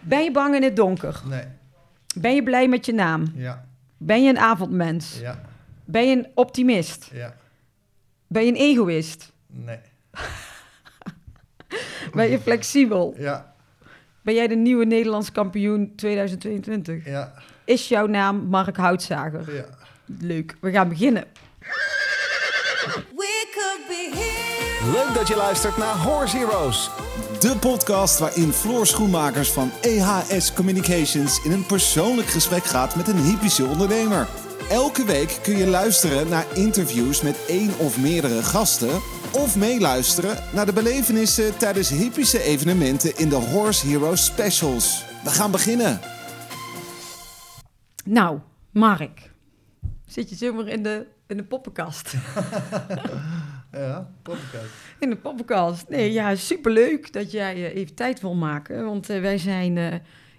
Ben je bang in het donker? Nee. Ben je blij met je naam? Ja. Ben je een avondmens? Ja. Ben je een optimist? Ja. Ben je een egoïst? Nee. Ben je flexibel? Ja. Ben jij de nieuwe Nederlands kampioen 2022? Ja. Is jouw naam Mark Houtzager? Ja. Leuk, we gaan beginnen. We could be here. Leuk dat je luistert naar Horse Heroes. De podcast waarin Floor Schoenmakers van EHS Communications in een persoonlijk gesprek gaat met een hypische ondernemer. Elke week kun je luisteren naar interviews met één of meerdere gasten. Of meeluisteren naar de belevenissen tijdens hypische evenementen in de Horse Heroes Specials. We gaan beginnen. Nou, Mark, zit je zomaar in de, in de poppenkast? Ja. Podcast. In de poppenkast. Nee, ja, superleuk dat jij eh, even tijd wil maken. Want eh, wij zijn eh,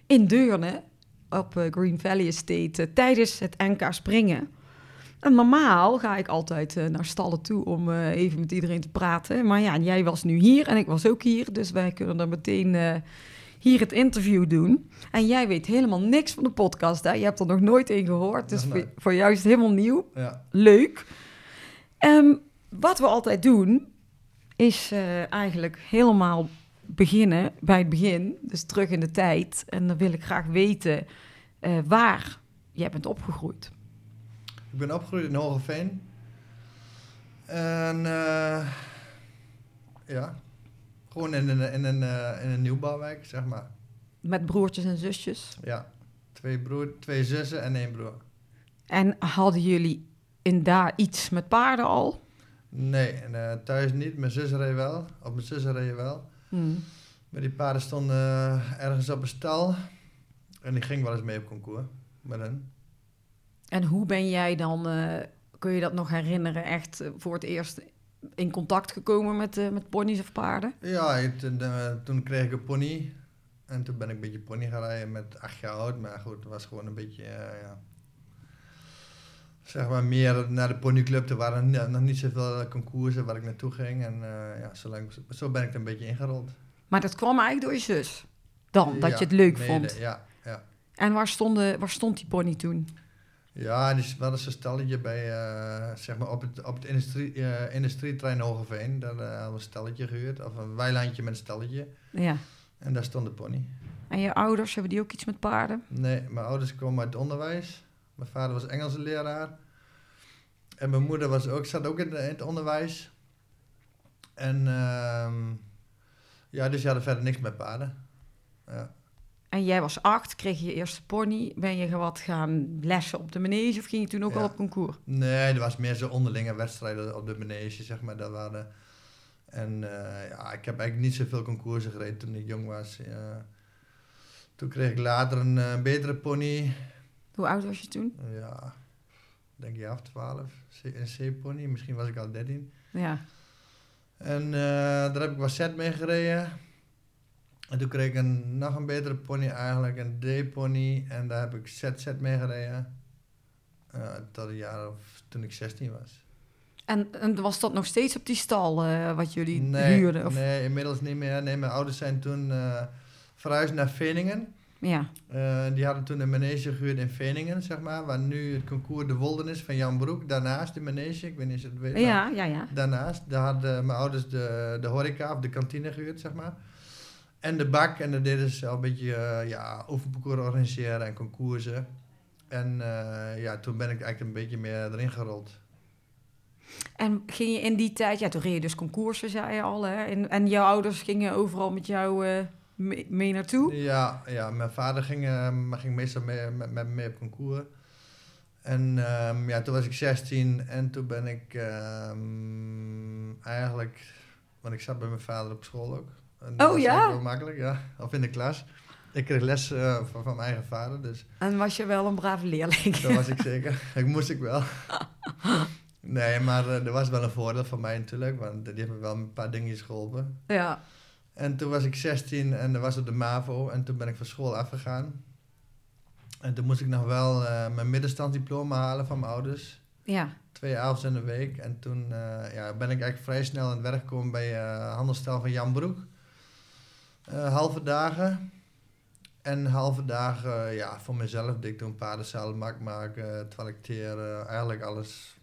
in Deurne op Green Valley Estate tijdens het NK springen. En normaal ga ik altijd naar stallen toe om even met iedereen te praten. Maar ja, jij was nu hier en ik was ook hier. Dus wij kunnen dan meteen hier het interview doen. En jij weet helemaal niks van de podcast. Hè? Je hebt er nog nooit een gehoord. Dus voor jou is het helemaal nieuw Ja. leuk. Ehm, wat we altijd doen, is eh, eigenlijk helemaal beginnen bij het begin. Dus terug in de tijd. En dan wil ik graag weten eh, waar jij bent opgegroeid. Ik ben opgegroeid in Hogeveen. En eh, ja, gewoon in een, in, een, in een nieuwbouwwijk, zeg maar. Met broertjes en zusjes. Ja, twee, broer, twee zussen en één broer. En hadden jullie in daar iets met paarden al? Nee, en, eh, thuis niet. Mijn zus reed wel. Of mijn zus reed wel. Hmm. Maar die paarden stonden eh, ergens op een stal. En die ging wel eens mee op concours met hen. En hoe ben jij dan, eh, kun je dat nog herinneren, echt voor het eerst in contact gekomen met, met ponies of paarden? Ja, toen, toen kreeg ik een pony. En toen ben ik een beetje pony gaan rijden met acht jaar oud. Maar goed, het was gewoon een beetje, ja... Zeg maar meer naar de ponyclub. Er waren nog niet zoveel concoursen waar ik naartoe ging. En eh, ja, zo, lang, zo ben ik er een beetje ingerold. Maar dat kwam eigenlijk door je zus. Dan, dat Ja, je het leuk mede, vond. Ja, ja. En waar, stonden, waar stond die pony toen? Ja, die hadden zo'n stalletje bij, eh, zeg maar op het, op het industrie, eh industrietrein Hogeveen. Daar hadden we een stalletje gehuurd, of een weilandje met een stalletje. Ja. En daar stond de pony. En je ouders, hebben die ook iets met paarden? Nee, mijn ouders komen uit het onderwijs. Mijn vader was Engelse leraar. En mijn moeder was ook, zat ook in, de- in het onderwijs. En ehm, ja, dus die hadden verder niks met paarden. Ja. En jij was acht, kreeg je je eerste pony. Ben je wat gaan lessen op de manege of ging je toen ook Ja. al op concours? Nee, er was meer zo onderlinge wedstrijden op de manege, zeg maar. Dat waren... En eh, ja, ik heb eigenlijk niet zoveel concoursen gereden toen ik jong was. Ja. Toen kreeg ik later een eh, betere pony. Hoe oud was je toen? Ja, denk je af, 12. C- Een C-pony, misschien was ik al 13. Ja. En eh, daar heb ik wat set mee gereden. En toen kreeg ik een, nog een betere pony eigenlijk, een D-pony. En daar heb ik set mee gereden. Eh, tot een jaar of toen ik 16 was. En, en was dat nog steeds op die stal eh, wat jullie nee, huurden? Of? Nee, inmiddels niet meer. Nee, mijn ouders zijn toen verhuisd naar Veningen. Ja. Eh, die hadden toen een manege gehuurd in Veningen, zeg maar. Waar nu het concours De Woldernis van Jan Broek. Daarnaast de manege, ik weet niet of je het weet. Ja, ja, ja. Daarnaast, daar hadden mijn ouders de, de horeca of de kantine gehuurd, zeg maar. En de bak. En dan deden ze al een beetje eh, ja, oefenparcours organiseren en concoursen. En eh, ja, toen ben ik eigenlijk een beetje meer erin gerold. En ging je in die tijd, ja, toen reed je dus concoursen, zei je al, hè? En, en jouw ouders gingen overal met jou eh, mee, mee naartoe? Ja, ja mijn vader ging, maar ging meestal mee, met, met me mee op concours. En ehm, ja, toen was ik 16 en toen ben ik ehm, eigenlijk, want ik zat bij mijn vader op school ook. En dat Oh, was ja? wel makkelijk, ja. Of in de klas. Ik kreeg les eh, van, van mijn eigen vader, dus En was je wel een brave leerling? dat was ik zeker. Ik moest ik wel. Nee, maar eh, er was wel een voordeel voor mij natuurlijk, want die hebben me wel een paar dingetjes geholpen. ja. En toen was ik 16 en dat was op de MAVO en toen ben ik van school afgegaan. En toen moest ik nog wel eh, mijn middenstandsdiploma halen van mijn ouders. Ja. Twee avonds in de week. En toen eh, ja, ben ik eigenlijk vrij snel aan het werk gekomen bij eh handelstel van Jan Broek. Halve dagen. En halve dagen, ja, voor mezelf ik toen paardenzaal, mak maken, toiletteren, eigenlijk alles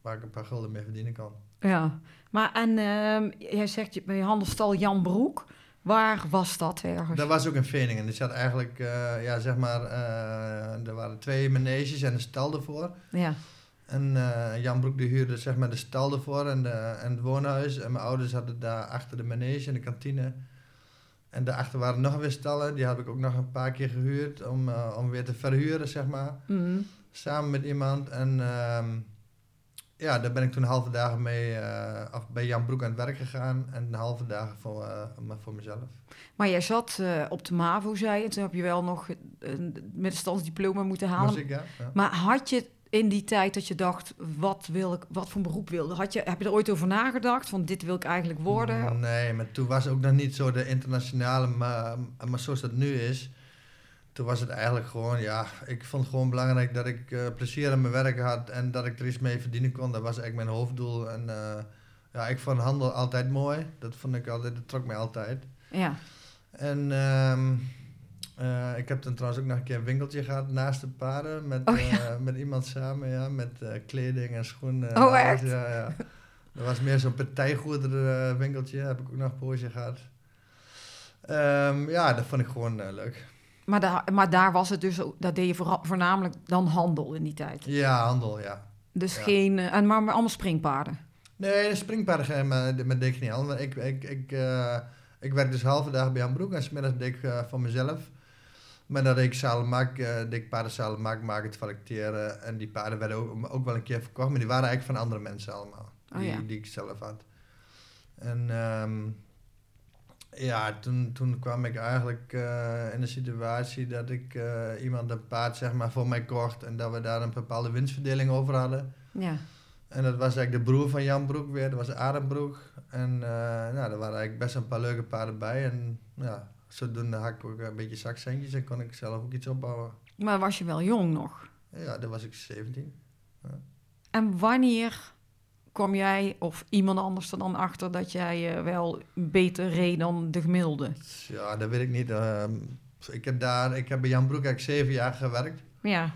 waar ik een paar gulden mee verdienen kan. Ja, maar en ehm, jij zegt je- bij handelstal Jan Broek. Waar was dat ergens? Dat was ook in Veningen. Er zat eigenlijk, eh, ja, zeg maar, eh, er waren twee maneges en een stal ervoor. Ja, En eh, Jan Broek die huurde zeg maar de stal ervoor en, de, en het woonhuis. En mijn ouders hadden daar achter de manege en de kantine. En daarachter waren nog weer stallen. Die heb ik ook nog een paar keer gehuurd om, om weer te verhuren, zeg maar. Mhm. Samen met iemand. En ehm, ja, daar ben ik toen halve dagen mee eh, af, bij Jan Broek aan het werk gegaan. En halve dagen voor, maar voor mezelf. Maar jij zat eh, op de MAVO, zei je. En toen heb je wel nog een middenstandsdiploma moeten halen. Ja. ja. Maar had je in die tijd dat je dacht, wat wil ik, wat voor beroep wilde? Had je, heb je er ooit over nagedacht? Van dit wil ik eigenlijk worden? Nee, maar toen was ook nog niet zo de internationale, maar, maar zoals dat nu is. Toen was het eigenlijk gewoon, ja, ik vond het gewoon belangrijk dat ik eh, plezier aan mijn werk had en dat ik er iets mee verdienen kon. Dat was eigenlijk mijn hoofddoel. En eh, ja, ik vond handel altijd mooi. Dat vond ik altijd, dat trok mij altijd. Ja, En ehm, eh, ik heb dan trouwens ook nog een keer een winkeltje gehad naast de paarden. Met, Oh, ja. met iemand samen, ja. Met kleding en schoenen. en Oh, alles, echt? Ja, ja. Dat was meer zo'n partijgoederen eh, winkeltje. Heb ik ook nog een poosje gehad. Ehm, ja, dat vond ik gewoon leuk. Maar, daar maar daar was het dus, daar deed je voornamelijk dan handel in die tijd. Ja, handel, ja. Dus Ja. geen, eh, en maar, maar allemaal springpaarden. Nee, de springpaarden je met, met deed ik niet aan. Ik, ik, ik, eh, ik werk dus halve dagen bij Jan Broek en smiddags deed ik eh, voor mezelf. Maar dat ik zalenmaak, eh deed ik paardenzaal maak, maken, toiletteren. En die paarden werden ook, ook wel een keer verkocht, maar die waren eigenlijk van andere mensen allemaal. Oh, die, ja. die ik zelf had. En ehm, ja, toen, toen kwam ik eigenlijk eh, in de situatie dat ik eh, iemand een paard zeg maar, voor mij kocht. En dat we daar een bepaalde winstverdeling over hadden. Ja. En dat was eigenlijk de broer van Jan Broek weer, dat was Adam Broek. En eh, nou, er waren eigenlijk best een paar leuke paarden bij. En ja, zodoende had ik ook een beetje zakcentjes en kon ik zelf ook iets opbouwen. Maar was je wel jong nog? Ja, dan was ik 17. En wanneer kwam jij of iemand anders er dan achter dat jij eh, wel beter reed dan de gemiddelde? Ja, dat weet ik niet. ehm, ik, heb daar, ik heb bij Jan Broek eigenlijk zeven jaar gewerkt. Ja,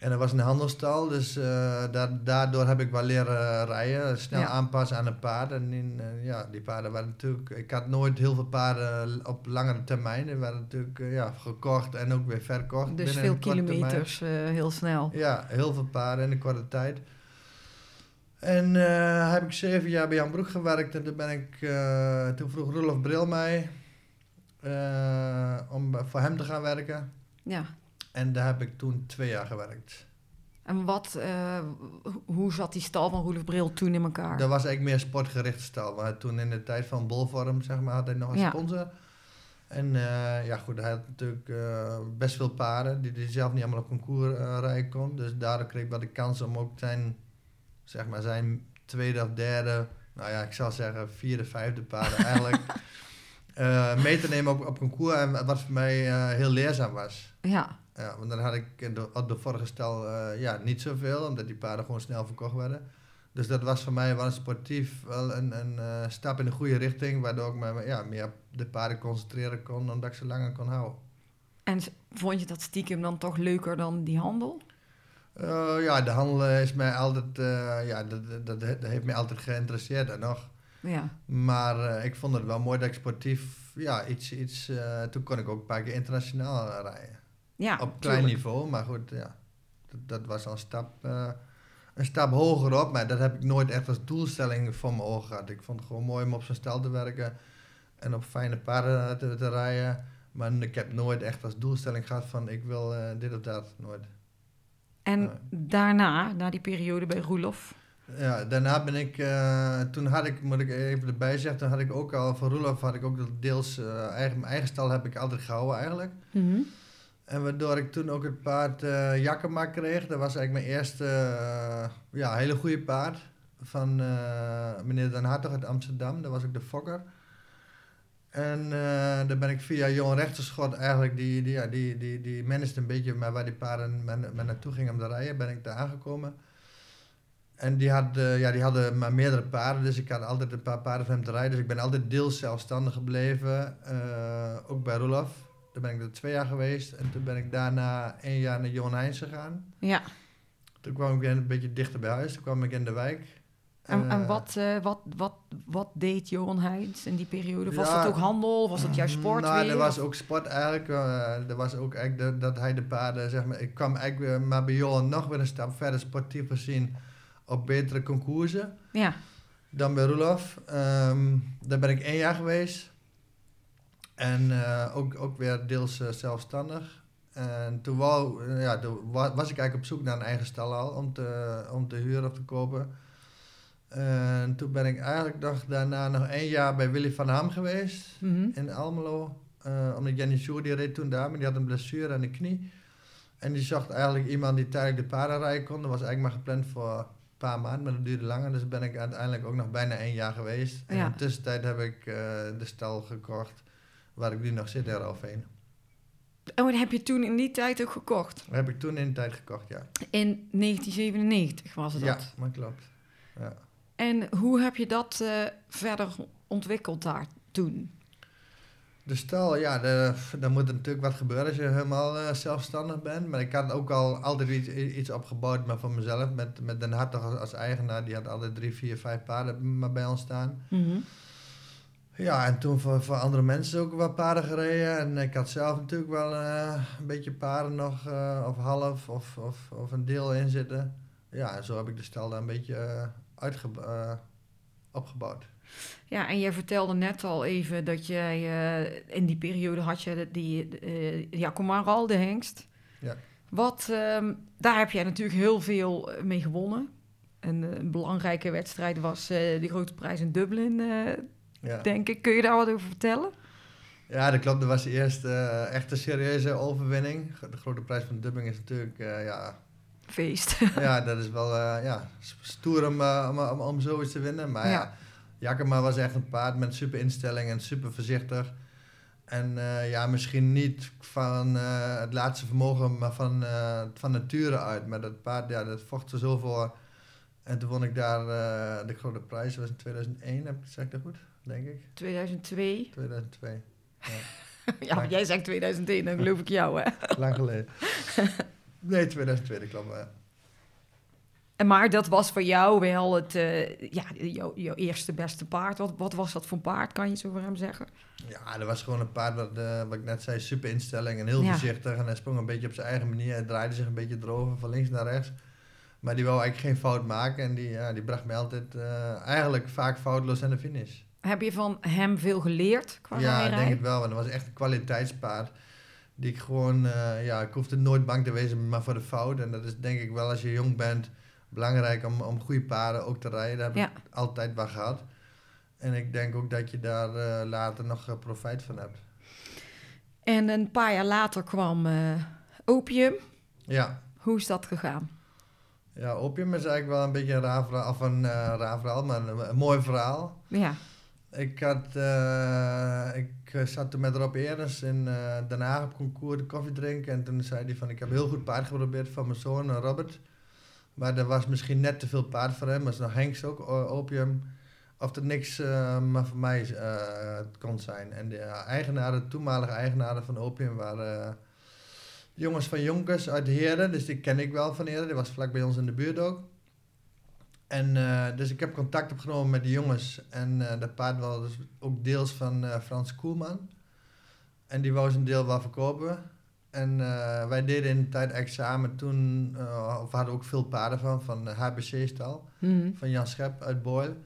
En dat was een handelstal, dus eh, daar, daardoor heb ik wel leren rijden. Snel Ja. aanpassen aan een paard. En in, eh, ja, die paarden waren natuurlijk... Ik had nooit heel veel paarden op langere termijn. Die werden natuurlijk ja, gekocht en ook weer verkocht. dus veel kilometers heel snel. Ja, heel veel paarden in een korte tijd. En eh, heb ik zeven jaar bij Jan Broek gewerkt. En toen ben ik... eh, toen vroeg Rolof Bril mij... eh, om voor hem te gaan werken. Ja. En daar heb ik toen twee jaar gewerkt. En wat, eh, hoe zat die stal van Roelof Bril toen in elkaar? Dat was eigenlijk meer sportgericht stal. Maar toen in de tijd van Bolvorm, zeg maar, had hij nog een Ja. sponsor. En ja, goed, hij had natuurlijk best veel paarden die hij zelf niet allemaal op concours rijden kon. Dus daardoor kreeg ik wel de kans om ook zijn, zeg maar, zijn tweede of derde, nou ja, ik zou zeggen vierde, vijfde paarden eigenlijk eh, mee te nemen op, op concours. En wat voor mij eh, heel leerzaam was. Ja, Ja, want dan had ik in de, op de vorige stal eh, ja, niet zoveel, omdat die paarden gewoon snel verkocht werden. Dus dat was voor mij wel een sportief wel een, een stap in de goede richting, waardoor ik me ja, meer op de paarden concentreren kon, omdat ik ze langer kon houden. en vond je dat stiekem dan toch leuker dan die handel? Eh, ja, de handel is mij altijd, eh, ja, dat, dat, dat, heeft mij altijd geïnteresseerd en nog. Ja, Maar eh, ik vond het wel mooi dat ik sportief, ja, iets, iets, toen kon ik ook een paar keer internationaal rijden. ja op klein tuurlijk. niveau, maar goed, ja. Dat, dat was al een stap, een stap hoger op, maar dat heb ik nooit echt als doelstelling voor mijn ogen gehad. Ik vond het gewoon mooi om op zo'n stal te werken en op fijne paarden te, te rijden. Maar ik heb nooit echt als doelstelling gehad van ik wil dit of dat, nooit. En daarna, na die periode bij Roelof, Ja, daarna ben ik, eh, toen had ik, moet ik even erbij zeggen, toen had ik ook al, voor Roelof had ik ook deels, eh, eigen, mijn eigen stal heb ik altijd gehouden eigenlijk. En waardoor ik toen ook het paard Jakema kreeg. Dat was eigenlijk mijn eerste ja, hele goede paard. Van meneer Den Hartog uit Amsterdam. Dat was ook de fokker. En eh daar ben ik via Johan Rechterschot eigenlijk, die, die, ja, die, die, die managed een beetje maar waar die paarden met, met naartoe gingen om te rijden, ben ik daar aangekomen. En die, had, eh, ja, die hadden maar meerdere paarden, dus ik had altijd een paar paarden van hem te rijden. Dus ik ben altijd deels zelfstandig gebleven, eh, ook bij Roelof. Daar ben ik er twee jaar geweest. En toen ben ik daarna één jaar naar Johan Heijns gegaan. Ja. Toen kwam ik weer een beetje dichter bij huis. Toen kwam ik in de wijk. En, en Eh, wat, eh, wat, wat, wat deed Johan Heijns in die periode? Was Ja, dat ook handel? Was dat juist sport Nou, weer? er was ook sport eigenlijk. eh, er was ook eigenlijk de- dat hij de paarden, zeg maar... Ik kwam eigenlijk weer, maar bij Johan nog weer een stap verder sportief gezien op betere concoursen Ja. dan bij Roelof. Ehm, daar ben ik één jaar geweest. En eh, ook, ook weer deels eh, zelfstandig. En toen, wou, eh, ja, toen was ik eigenlijk op zoek naar een eigen stal al om te, om te huren of te kopen. En toen ben ik eigenlijk nog, daarna nog één jaar bij Willy van Ham geweest Mhm. in Almelo. Eh, omdat Jenny Sjoer, die reed toen daar, maar die had een blessure aan de knie. En die zocht eigenlijk iemand die tijdelijk de paarden rijden kon. Dat was eigenlijk maar gepland voor een paar maanden, maar dat duurde langer. Dus ben ik uiteindelijk ook nog bijna één jaar geweest. En Ja. in de tussentijd heb ik eh, de stal gekocht waar ik nu nog zit, er heen. En wat heb je toen in die tijd ook gekocht? Dat heb ik toen in de tijd gekocht, ja. In 1997 was het Ja, dat. maar klopt. Ja. En hoe heb je dat eh, verder ontwikkeld daar toen? De stal, ja, dan moet er natuurlijk wat gebeuren als je helemaal eh, zelfstandig bent. Maar ik had ook al altijd iets, iets opgebouwd, maar voor mezelf. Met, met Den Hartog als, als eigenaar, die had altijd drie, vier, vijf paarden maar bij ons staan. Ja, en toen voor, voor andere mensen ook wat paarden gereden. En ik had zelf natuurlijk wel eh, een beetje paarden nog, eh, of half, of, of, of een deel in zitten. Ja, en zo heb ik de stal daar een beetje uitge, eh, opgebouwd. Ja, en jij vertelde net al even dat jij eh, in die periode had je die eh ja, Comaral, de hengst. Ja. Wat, ehm, daar heb jij natuurlijk heel veel eh, mee gewonnen. En eh, een belangrijke wedstrijd was eh de grote prijs in Dublin, eh, Ja. denk ik. Kun je daar wat over vertellen? Ja, dat klopt. Dat was de eerste eh, echte serieuze overwinning. De grote prijs van Dubbing is natuurlijk, eh, ja, Feest. ja, dat is wel eh, ja, stoer om, eh, om, om, om zoiets te winnen. Maar Ja. ja, Jakema was echt een paard met super instelling en super voorzichtig. En eh, ja, misschien niet van het laatste vermogen, maar van, van nature uit. Maar dat paard, ja, dat vocht er zo voor. En toen won ik daar de grote prijs. Dat was in 2001, heb ik, zeg ik dat goed? Denk ik. 2002. 2002. ja, maar jij zegt 2001, dan geloof ik jou, hè? Lang geleden. Nee, 2002, dat klopt. wel, ja. En maar dat was voor jou wel het, eh, ja, jouw, jouw eerste beste paard. Wat, wat was dat voor een paard, kan je zo voor hem zeggen? Ja, dat was gewoon een paard wat, eh, wat ik net zei, super instelling en heel Ja. voorzichtig. En hij sprong een beetje op zijn eigen manier. Hij draaide zich een beetje erover van links naar rechts. Maar die wou eigenlijk geen fout maken. En die, ja, die bracht mij altijd eh, eigenlijk vaak foutloos aan de finish. Heb je van hem veel geleerd qua ja, ik denk het wel. Want dat was echt een kwaliteitspaard. Die ik gewoon, eh, ja, ik hoefde nooit bang te wezen, maar voor de fout. En dat is denk ik wel als je jong bent belangrijk om, om goede paarden ook te rijden. Daar heb Ja. ik altijd wel gehad. En ik denk ook dat je daar eh, later nog eh, profijt van hebt. En een paar jaar later kwam opium. Ja, Hoe is dat gegaan? Ja, opium is eigenlijk wel een beetje een raar verhaal, of een eh, raar verhaal, maar een, een mooi verhaal. Ja, Ik, had, eh, ik eh, zat met Rob Eerens in eh Den Haag op concours koffie drinken. En toen zei hij van, ik heb heel goed paard geprobeerd van mijn zoon Robert. Maar er was misschien net te veel paard voor hem, maar nog Henks ook, opium. Of er niks eh, maar voor mij kon zijn. En de eigenaren, toenmalige eigenaren van opium waren... jongens van Jonkers uit Heerden, dus die ken ik wel van Heerden. Die was vlak bij ons in de buurt ook. En eh, dus ik heb contact opgenomen met die jongens. En eh dat paard was dus ook deels van eh, Frans Koelman. En die wou zijn deel wel verkopen. En wij deden in de tijd examen toen, of we hadden ook veel paarden van, van de HBC-stal, Mhm. van Jan Schep uit Boyle.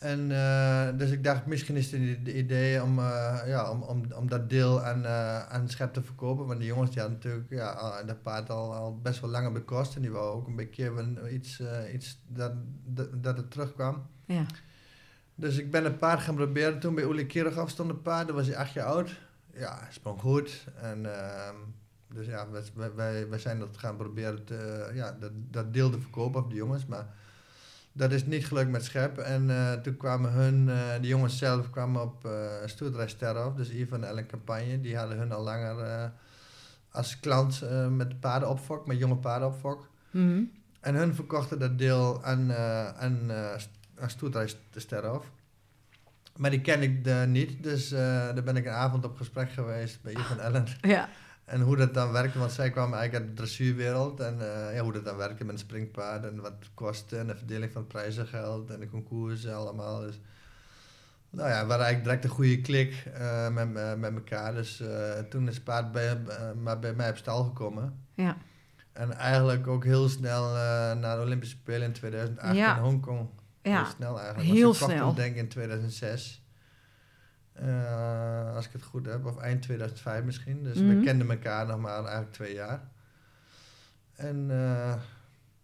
En eh, dus ik dacht, misschien is het een idee om, eh, ja, om, om, om dat deel aan, eh, aan Schep te verkopen. Want die jongens die hadden natuurlijk ja, dat paard al, al best wel lang op de kost. En die wou ook een beetje iets, iets dat, dat, dat het terugkwam. ja. Dus ik ben een paard gaan proberen. Toen bij Uli Kirchhoff stond een paard, toen was hij acht jaar oud. Ja, sprong goed. En ehm, dus ja, wij, wij, wij zijn dat gaan proberen te, ja, dat, dat deel te verkopen op de jongens. Maar dat is niet gelukt met Schep. En eh, toen kwamen hun, eh, de jongens zelf kwamen op uh, Sterhof, dus Ivan en Ellen Campagne. Die hadden hun al langer als klant met paardenopfok, met jonge paardenopfok. Mhm. En hun verkochten dat deel aan, aan, aan Sterhof. Maar die ken ik niet, dus daar ben ik een avond op gesprek geweest bij en Ellen. Ja, En hoe dat dan werkte, want zij kwamen eigenlijk uit de dressuurwereld. En eh, ja, hoe dat dan werkte met een springpaard en wat het kostte en de verdeling van het prijzengeld en de concoursen allemaal. Dus, nou ja, we hadden eigenlijk direct een goede klik eh, met, me- met elkaar. Dus eh, toen is het paard bij, eh, maar bij mij op stal gekomen. ja, En eigenlijk ook heel snel eh, naar de Olympische Spelen in 2008 Ja. in Hongkong. ja. Heel snel eigenlijk. heel snel. denk ik in 2006. Eh, als ik het goed heb. Of eind 2005 misschien. Dus Mhm. we kenden elkaar nog maar eigenlijk twee jaar. En eh,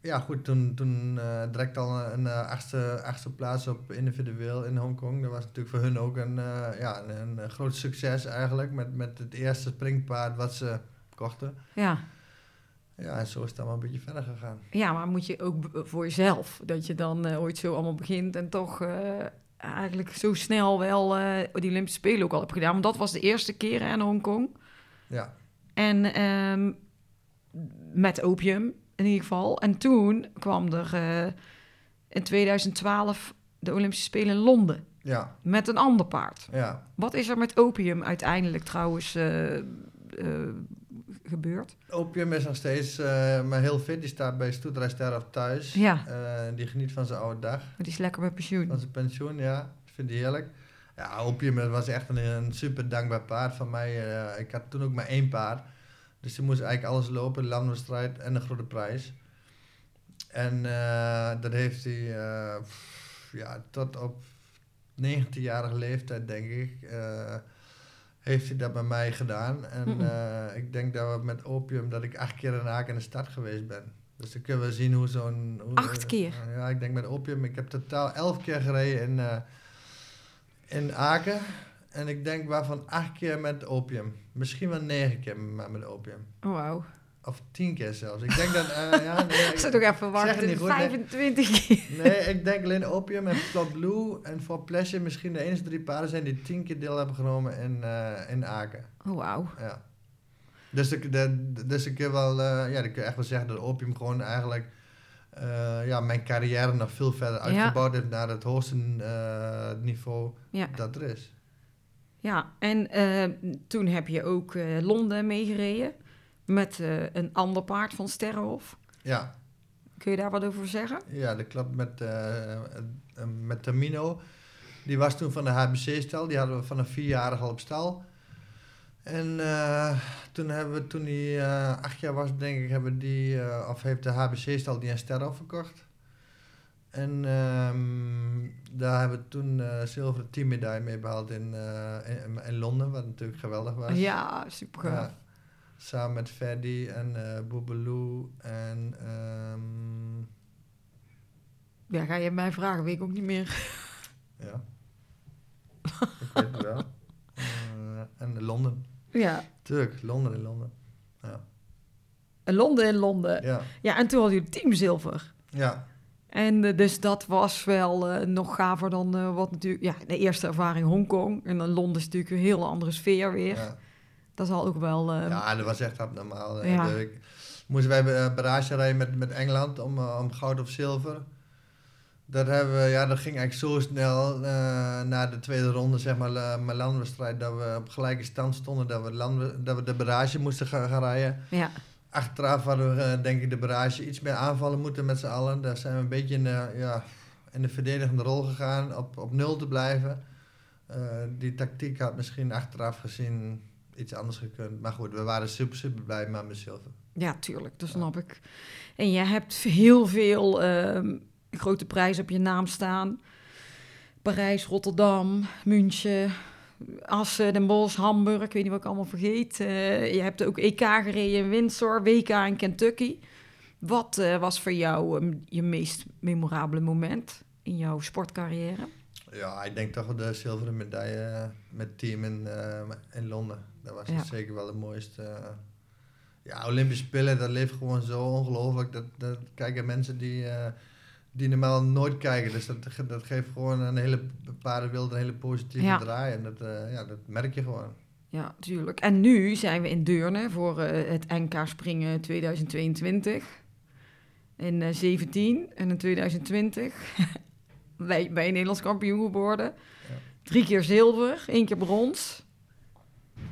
ja goed, toen, toen eh, direct al een, achtste, achtste plaats op individueel in Hongkong. Dat was natuurlijk voor hun ook een, ja, een, een groot succes eigenlijk. Met, met het eerste springpaard wat ze kochten. ja. Ja, en zo is het allemaal een beetje verder gegaan. Ja, maar moet je ook voor jezelf, dat je dan ooit zo allemaal begint en toch eigenlijk zo snel wel eh, die Olympische Spelen ook al hebt gedaan. Want dat was de eerste keer in Hongkong. Ja, En ehm, met opium in ieder geval. En toen kwam er eh, in 2012 de Olympische Spelen in Londen ja, met een ander paard. ja. Wat is er met opium uiteindelijk trouwens eh, gebeurd? Opium is nog steeds eh, maar heel fit. Die staat bij Stoeterij Sterf thuis. Ja. Eh, die geniet van zijn oude dag. Die is lekker met pensioen. Van zijn pensioen, ja. Dat vindt hij heerlijk. Ja, Opium was echt een, een super dankbaar paard van mij. Eh, ik had toen ook maar één paard. Dus die moest eigenlijk alles lopen. De landwedstrijd en de grote prijs. En dat heeft hij ja, tot op 19-jarige leeftijd, denk ik, heeft hij dat bij mij gedaan. En eh, ik denk dat we met opium, dat ik acht keer in Aken in de stad geweest ben. Dus dan kunnen we zien hoe zo'n... Acht keer? ja, ik denk met opium. Ik heb totaal elf keer gereden in, eh, in Aken. En ik denk waarvan acht keer met opium. Misschien wel negen keer maar met opium. Oh, wauw. Of tien keer zelfs. Ik denk dat... eh, ja, nee, Ik zit ook even wachten. het niet goed, nee. 25 keer. Nee, ik denk alleen opium en Plot Blue en voor Pleasure misschien de enige drie paarden zijn die tien keer deel hebben genomen in, eh, in Aken. Oh, wauw. Ja. Dus ik, de, dus ik kun wel, eh, ja, dan kun echt wel zeggen dat opium gewoon eigenlijk ja, mijn carrière nog veel verder Ja. uitgebouwd heeft naar het hoogste niveau Ja. dat er is. Ja, en toen heb je ook Londen meegereden met eh, een ander paard van Sterrenhof. Ja, Kun je daar wat over zeggen? ja dat klopt met, eh, met Tamino. Die was toen van de HBC-stal. Die hadden we van een vierjarig al op stal. En eh, toen hebben we, toen hij acht jaar was, denk ik, hebben die, of heeft de HBC-stal die een ster afverkocht. En ehm, daar hebben we toen zilveren teammedaille mee behaald in, in, in Londen, wat natuurlijk geweldig was. Ja, super gaaf. Ja. Samen met Ferdy en eh Boebeloo en... ehm, Ja, ga je mij vragen, weet ik ook niet meer. ja. ik weet het wel. Eh, en Londen. Ja, Tuurlijk, Londen in Londen. Londen in Londen. Ja, Ja, en toen had je teamzilver. ja, En eh, dus dat was wel eh, nog gaver dan eh, wat natuurlijk... Ja, de eerste ervaring Hongkong. En dan Londen is natuurlijk een heel andere sfeer weer. ja. Dat zal ook wel... eh, Ja, dat was echt abnormaal. eh. Ja. De- ik- moesten wij bij- barrage rijden met, met Engeland om, eh, om goud of zilver. Dat, hebben we, ja, dat ging eigenlijk zo snel eh, na de tweede ronde, zeg maar, uh, mijn landwedstrijd, dat we op gelijke stand stonden, dat we, landwe- dat we de barrage moesten gaan, gaan rijden. ja. Achteraf hadden we, eh, denk ik, de barrage iets meer aanvallen moeten met z'n allen. Daar zijn we een beetje in de, ja, in de verdedigende rol gegaan, op, op nul te blijven. Eh, die tactiek had misschien achteraf gezien iets anders gekund. Maar goed, we waren super, super blij met zilver. Ja, tuurlijk, dat snap ik. En je hebt heel veel ehm, grote prijzen op je naam staan. Parijs, Rotterdam, München, Assen, Den Bosch, Hamburg. Ik weet niet wat ik allemaal vergeet. Eh, je hebt ook EK gereden in Windsor, WK in Kentucky. Wat eh, was voor jou ehm, je meest memorabele moment in jouw sportcarrière? Ja, ik denk toch wel de zilveren medaille eh, met team in, eh, in Londen. Dat was Ja. zeker wel de mooiste. eh. ja, Olympische Spelen, dat leeft gewoon zo ongelooflijk. Dat, dat kijken mensen die, die normaal nooit kijken. Dus dat, dat geeft gewoon een hele paardenwild een hele positieve Ja. draai. En dat, ja, dat merk je gewoon. Ja, tuurlijk. En nu zijn we in Deurne voor het NK Springen 2022. In eh 17 en in 2020 ben je Nederlands kampioen geworden. Drie keer zilver, één keer brons.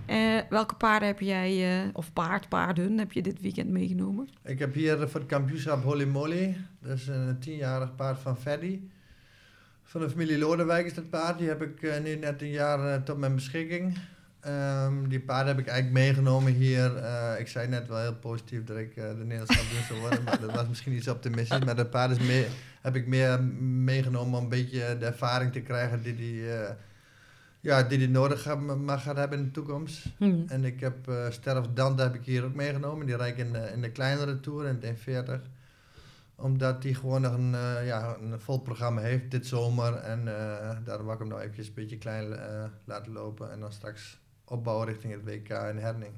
Eh, welke paarden heb jij, eh, of paard, paarden, heb je dit weekend meegenomen? Ik heb hier voor het kampioenschap Holy Moly. Dat is een tienjarig paard van Freddy. Van de familie Lodewijk is dat paard. Die heb ik eh, nu net een jaar tot mijn beschikking. Ehm, die paarden heb ik eigenlijk meegenomen hier. Eh, ik zei net wel heel positief dat ik eh, de Nederlandse kampioen zou worden. Maar dat was misschien iets optimistisch. Maar de paarden is mee, heb ik meer meegenomen om een beetje de ervaring te krijgen die die, eh, ja, die, die nodig mag gaat hebben in de toekomst. Hm. En ik heb uh, Sterf Dante heb ik hier ook meegenomen. Die rijd ik in de, in de kleinere tour, in de 40 omdat die gewoon nog een, ja, een vol programma heeft dit zomer. En eh, daarom wil ik hem nou eventjes een beetje klein laten lopen. En dan straks opbouwen richting het WK in Herning.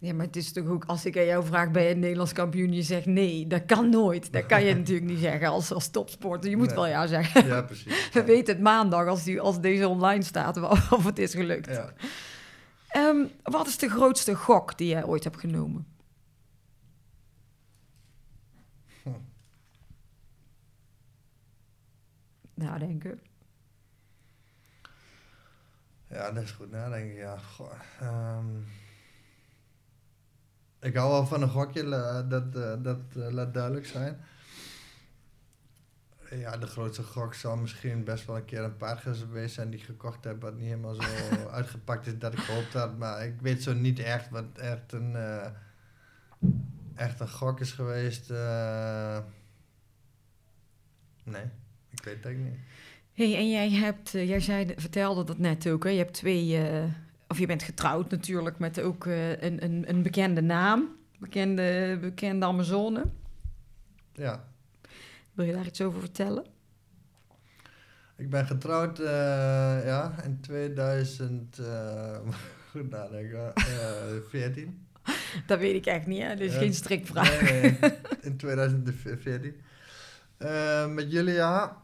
Ja, maar het is toch ook, als ik aan jou vraag, ben je een Nederlands kampioen? Je zegt nee, dat kan nooit. Dat kan je natuurlijk niet zeggen als, als topsporter. Je moet Nee. wel ja zeggen. Ja, precies. We weten het maandag, als, die, als deze online staat, of het is gelukt. Ja. Ehm, wat is de grootste gok die jij ooit hebt genomen? Hm. Nadenken. Ja, dat is goed nadenken. Ja. Goh, ehm. ik hou wel van een gokje, dat, eh, dat eh, laat duidelijk zijn. Ja, de grootste gok zal misschien best wel een keer een paard geweest zijn die ik gekocht heb, wat niet helemaal zo uitgepakt is dat ik gehoopt had. Maar ik weet zo niet echt wat echt een, eh, echt een gok is geweest. nee, ik weet het eigenlijk niet. Hey, en jij hebt, eh, jij zei, vertelde dat net ook, hè? je hebt twee, eh, of je bent getrouwd natuurlijk met ook eh, een, een, een bekende naam, bekende, bekende Amazone. Ja, Wil je daar iets over vertellen? ik ben getrouwd ja, in 2000, eh, goed nadenken, eh 14. Dat weet ik echt niet, hè? Dus Ja. geen strikvraag. Nee, nee, in 2014. Eh, met Julia,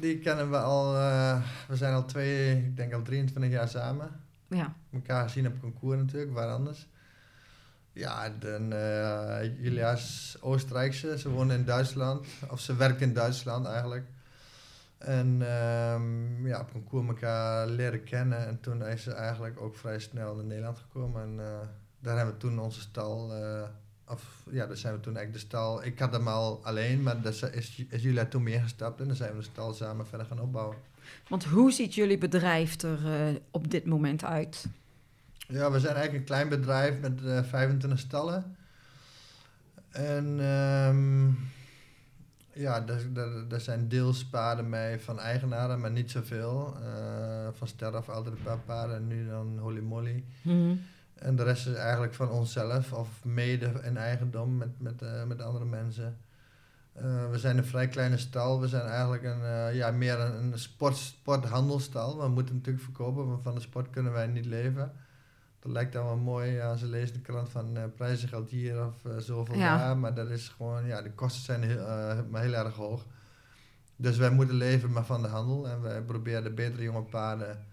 die kennen we al, eh, we zijn al twee, ik denk al 23 jaar samen. Ja. elkaar gezien op concours natuurlijk, waar anders. Ja, dan, eh Julia is Oostenrijkse, ze woont in Duitsland, of ze werkt in Duitsland eigenlijk. En ehm, ja, op concours elkaar leren kennen en toen is ze eigenlijk ook vrij snel naar Nederland gekomen. En eh, daar hebben we toen onze stal, of ja, daar zijn we toen eigenlijk de stal, ik had hem al alleen, maar daar is, is Julia toen mee ingestapt en dan zijn we de stal samen verder gaan opbouwen. Want hoe ziet jullie bedrijf er eh, op dit moment uit? Ja, we zijn eigenlijk een klein bedrijf met eh 25 stallen. En ehm, ja, daar, zijn deels paarden mee van eigenaren, maar niet zoveel. Eh van Sterf altijd een paar paarden en nu dan Holy Molly. En de rest is eigenlijk van onszelf of mede in eigendom met, met, eh, met andere mensen. Eh, we zijn een vrij kleine stal. We zijn eigenlijk een, eh, ja, meer een, een sport, sporthandelstal. We moeten natuurlijk verkopen, want van de sport kunnen wij niet leven. Dat lijkt dan wel mooi ja, als je leest in de krant van prijzen geldt hier of zoveel Ja. daar. Maar dat is gewoon, ja, de kosten zijn heel, maar heel erg hoog. Dus wij moeten leven maar van de handel. En wij proberen de betere jonge paarden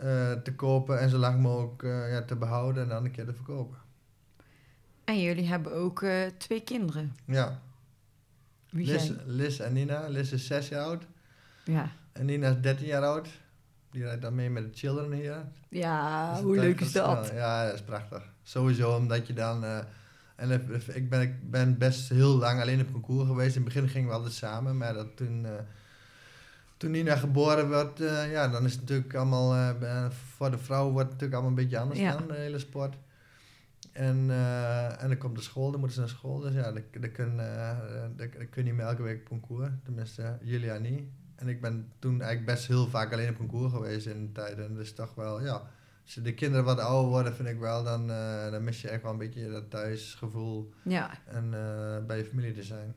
eh, te kopen en zo lang mogelijk eh, ja, te behouden en dan een keer te verkopen. En jullie hebben ook eh, twee kinderen. Ja, Wie Liz, zijn? Liz en Nina. Liz is 6 jaar oud Ja, en Nina is 13 jaar oud. Die rijdt dan mee met de children hier. ja Dus hoe leuk is dat? snel. Ja, dat is prachtig. Sowieso omdat je dan... en ik ben, ik ben best heel lang alleen op concours geweest. In het begin gingen we altijd samen, maar dat toen... toen Nina geboren werd, eh, ja, dan is het natuurlijk allemaal... eh, voor de vrouw wordt het natuurlijk allemaal een beetje anders Ja. dan, de hele sport. En, eh, en dan komt de school, dan moeten ze naar school. Dus ja, dan, kun, dan, kun je niet meer elke week op concours. Tenminste, Julia niet. En ik ben toen eigenlijk best heel vaak alleen op concours geweest in de tijden. Dus toch wel, ja... Als de kinderen wat ouder worden, vind ik wel, dan, dan mis je echt wel een beetje dat thuisgevoel Ja, en bij je familie te zijn.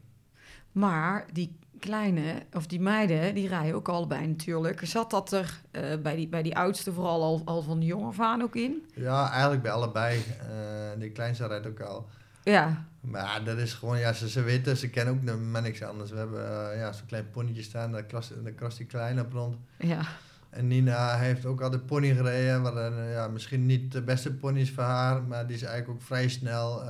maar die kleine, of die meiden, die rijden ook allebei natuurlijk. Zat dat er eh, bij, die, bij die oudste vooral al, al van de jonge af aan ook in? Ja, eigenlijk bij allebei. Eh die kleinste rijdt ook al. Ja, Maar dat is gewoon, ja, ze, ze weten, ze kennen ook maar niks anders. We hebben eh, ja, zo'n klein ponytje staan, daar krast, daar krast die klein op rond. ja. En Nina heeft ook altijd pony gereden, een, ja, misschien niet de beste pony is voor haar, maar die is eigenlijk ook vrij snel,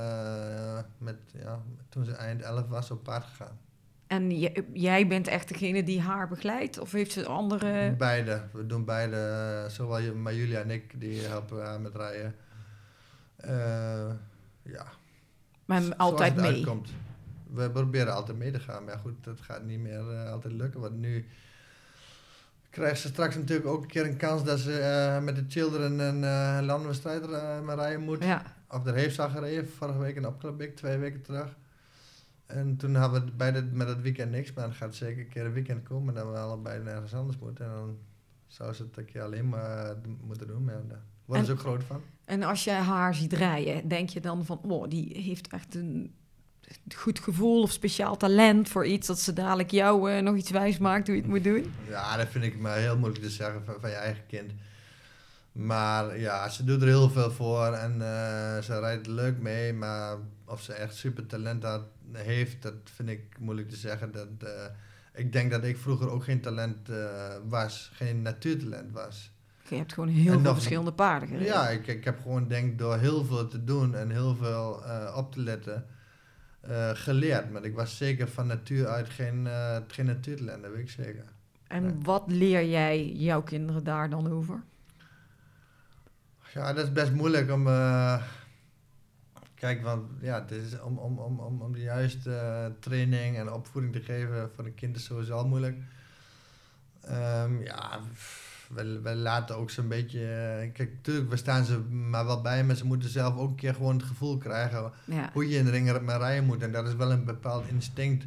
met, ja, toen ze eind 11 was, op paard gegaan. En jij bent echt degene die haar begeleidt? Of heeft ze andere... Beide. We doen beide. eh, Zowel maar Julia en ik, die helpen haar met rijden. Eh, ja. Maar altijd mee? uitkomt. We proberen altijd mee te gaan. Maar goed, dat gaat niet meer eh, altijd lukken. Want nu krijgt ze straks natuurlijk ook een keer een kans dat ze met de children een landwedstrijd eh, maar rijden moet. Ja, Of daar heeft ze al gereden, vorige week in Opklapbeek, twee weken terug. En toen hadden we bij met dat weekend niks, maar dan gaat zeker een keer een weekend komen dat we allebei nergens anders moeten. En dan zou ze het een keer alleen maar eh, moeten doen, maar daar worden ze ook groot van. en als jij haar ziet rijden, denk je dan van... Oh, die heeft echt een goed gevoel of speciaal talent voor iets... dat ze dadelijk jou eh, nog iets wijs maakt hoe je het moet doen? Ja, dat vind ik maar heel moeilijk te zeggen van, van je eigen kind. Maar ja, ze doet er heel veel voor en eh, ze rijdt leuk mee. Maar of ze echt super talent had, heeft, dat vind ik moeilijk te zeggen. Dat, eh, ik denk dat ik vroeger ook geen talent eh, was, geen natuurtalent was. Je hebt gewoon heel En veel nog- verschillende paarden gereden. Ja, ik, ik heb gewoon denk door heel veel te doen en heel veel eh, op te letten geleerd. Maar ik was zeker van natuur uit geen, geen natuurtalent, dat weet ik zeker. En wat leer jij jouw kinderen daar dan over? Ja, dat is best moeilijk om. Kijk, want ja, het is om, om, om, om, om de juiste eh, training en opvoeding te geven voor een kind is sowieso al moeilijk. Ehm, ja, we, we laten ook zo'n beetje. eh, kijk, natuurlijk, we staan ze maar wel bij, maar ze moeten zelf ook een keer gewoon het gevoel krijgen Ja. hoe je in de ring maar rijden moet. En dat is wel een bepaald instinct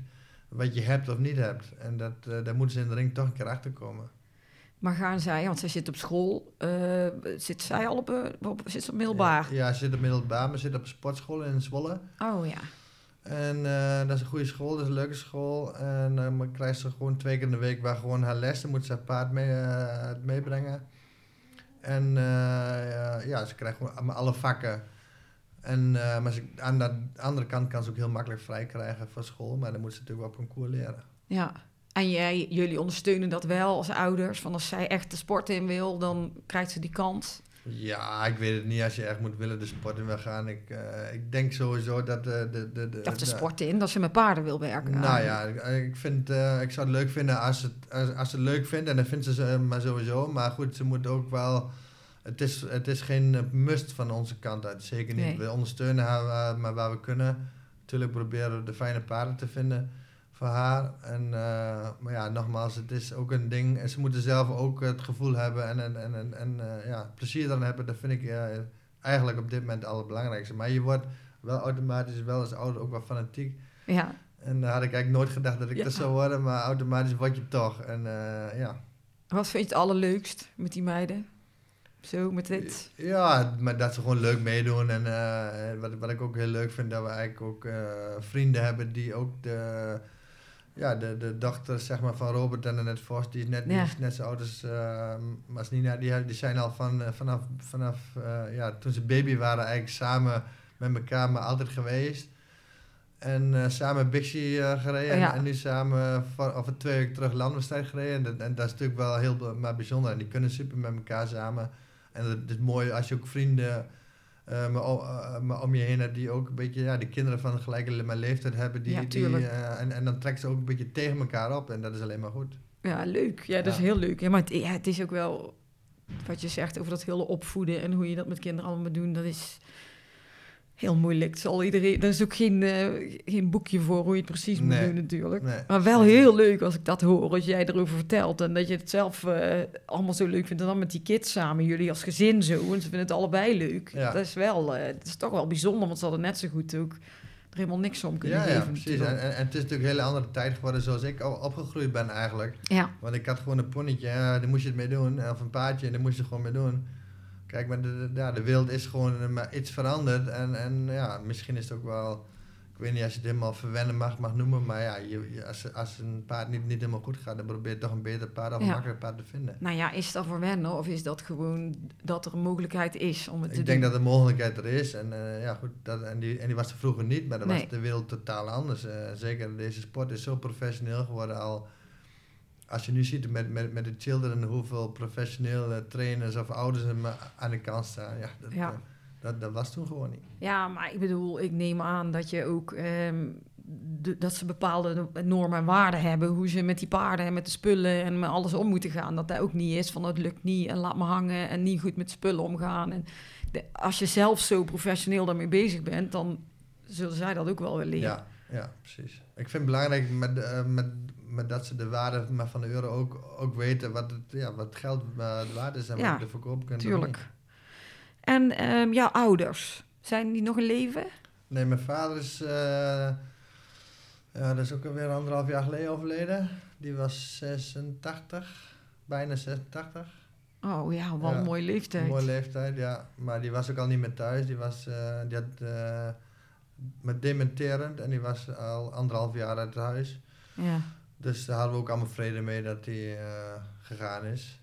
wat je hebt of niet hebt. En dat, eh, daar moeten ze in de ring toch een keer achter komen. Maar gaan zij, want zij zit op school, eh, zit zij al op, eh, op, zit ze op middelbaar? Ja, ze zit op middelbaar, maar ze zit op een sportschool in Zwolle. Oh ja. En eh, dat is een goede school, dat is een leuke school. En dan krijgt ze gewoon twee keer in de week waar gewoon haar les. Dan moet ze haar paard mee, meebrengen. En ja, ze krijgt gewoon alle vakken. En, maar ze, aan de andere kant kan ze ook heel makkelijk vrij krijgen van school. Maar dan moet ze natuurlijk wel op concours leren. Ja. En jij, jullie ondersteunen dat wel als ouders. Van als zij echt de sport in wil, dan krijgt ze die kans. Ja, ik weet het niet. Als je echt moet willen de sport in wil gaan. Ik, eh, ik denk sowieso dat de... de, de, de Of de sport in, dat ze met paarden wil werken. Nou ja, ik, vind, eh, ik zou het leuk vinden als, het, als, als ze het leuk vindt. En dan vindt ze ze maar sowieso. Maar goed, ze moet ook wel... Het is, het is geen eh, must van onze kant uit. Zeker niet. Nee. We ondersteunen haar maar waar we kunnen. Natuurlijk proberen we de fijne paarden te vinden voor haar. En, eh, maar ja, nogmaals, het is ook een ding. En ze moeten zelf ook het gevoel hebben en, en, en, en, eh, ja, plezier dan hebben. Dat vind ik eh, eigenlijk op dit moment het allerbelangrijkste. Maar je wordt wel automatisch wel als ouder ook wel fanatiek. Ja. En daar had ik eigenlijk nooit gedacht dat ik Ja. dat zou worden, maar automatisch word je toch. En ja. Wat vind je het allerleukst met die meiden? Zo, met dit? Ja, maar dat ze gewoon leuk meedoen. En wat, wat ik ook heel leuk vind, dat we eigenlijk ook vrienden hebben die ook de, ja, de, de dochter zeg maar, van Robert en Annette Vos, die is net, die Ja. is net zo oud als, eh, als Nina, die, die zijn al van, eh, vanaf, vanaf eh, ja, toen ze baby waren eigenlijk samen met elkaar, maar altijd geweest. En eh, samen Bixie gereden en- Ja. en, nu samen voor, of twee weken terug landwedstrijd gereden. En dat, en dat is natuurlijk wel heel maar bijzonder. En die kunnen super met elkaar samen. En het is mooi als je ook vrienden maar, om je heen hebt die ook een beetje, ja, die kinderen van gelijke leeftijd hebben. Die, Ja, die, eh, en, en dan trekken ze ook een beetje tegen elkaar op. En dat is alleen maar goed. Ja, leuk. Ja, dat is heel leuk. Ja, maar het, ja, het is ook wel wat je zegt over dat hele opvoeden en hoe je dat met kinderen allemaal moet doen. Dat is heel moeilijk. Het Zal iedereen, er is ook geen, eh, geen boekje voor hoe je het precies moet doen natuurlijk. Nee. Maar wel heel leuk als ik dat hoor, als jij erover vertelt. En dat je het zelf eh, allemaal zo leuk vindt. En dan met die kids samen, jullie als gezin zo. En ze vinden het allebei leuk. Ja. Dat is wel, eh, dat is toch wel bijzonder. Want ze hadden net zo goed ook er helemaal niks om kunnen Ja, geven. ja, precies. En, en, en het is natuurlijk een hele andere tijd geworden zoals ik al opgegroeid ben eigenlijk. Ja, Want ik had gewoon een ponnetje, ja, daar moest je het mee doen. Of een paardje, en daar moest je het gewoon mee doen. Kijk, maar de, de, ja, de wereld is gewoon eh, maar iets veranderd. En, en ja, misschien is het ook wel... Ik weet niet als je het helemaal verwennen mag, mag noemen. Maar ja, je, je- als, als een paard niet, niet helemaal goed gaat... dan probeer je toch een beter paard of een Ja. makkelijker paard te vinden. nou ja, is dat voor wennen of is dat gewoon dat er een mogelijkheid is om het te Ik denk dat de mogelijkheid er is. En eh, ja, goed, dat, en, die, en die was er vroeger niet. Maar dan Nee. was de wereld totaal anders. Eh, zeker deze sport is zo professioneel geworden al... Als je nu ziet met, met, met de children hoeveel professionele trainers of ouders er aan de kant staan. Ja, dat, Ja. eh, dat, dat was toen gewoon niet. Ja, maar ik bedoel, ik neem aan dat je ook ehm, de- dat ze bepaalde normen en waarden hebben. Hoe ze met die paarden en met de spullen en met alles om moeten gaan. Dat dat ook niet is van het lukt niet en laat me hangen en niet goed met spullen omgaan. En de- als je zelf zo professioneel daarmee bezig bent, dan zullen zij dat ook wel willen leren. Ja, ja, precies. Ik vind het belangrijk met, eh, met, met dat ze de waarde maar van de euro ook, ook weten wat het, ja, wat geld uh, waard is en Ja, wat je ervoor kopen kunt. Tuurlijk. En ehm, jouw ouders, zijn die nog in leven? Nee, mijn vader is, eh, ja, dat is ook alweer anderhalf jaar geleden overleden. Die was 86, bijna 86. Oh ja, wat Ja, een mooie leeftijd. mooie leeftijd, ja. Maar die was ook al niet meer thuis. Die was, die had met dementerend en die was al anderhalf jaar uit huis. Ja. Dus daar hadden we ook allemaal vrede mee dat hij eh, gegaan is.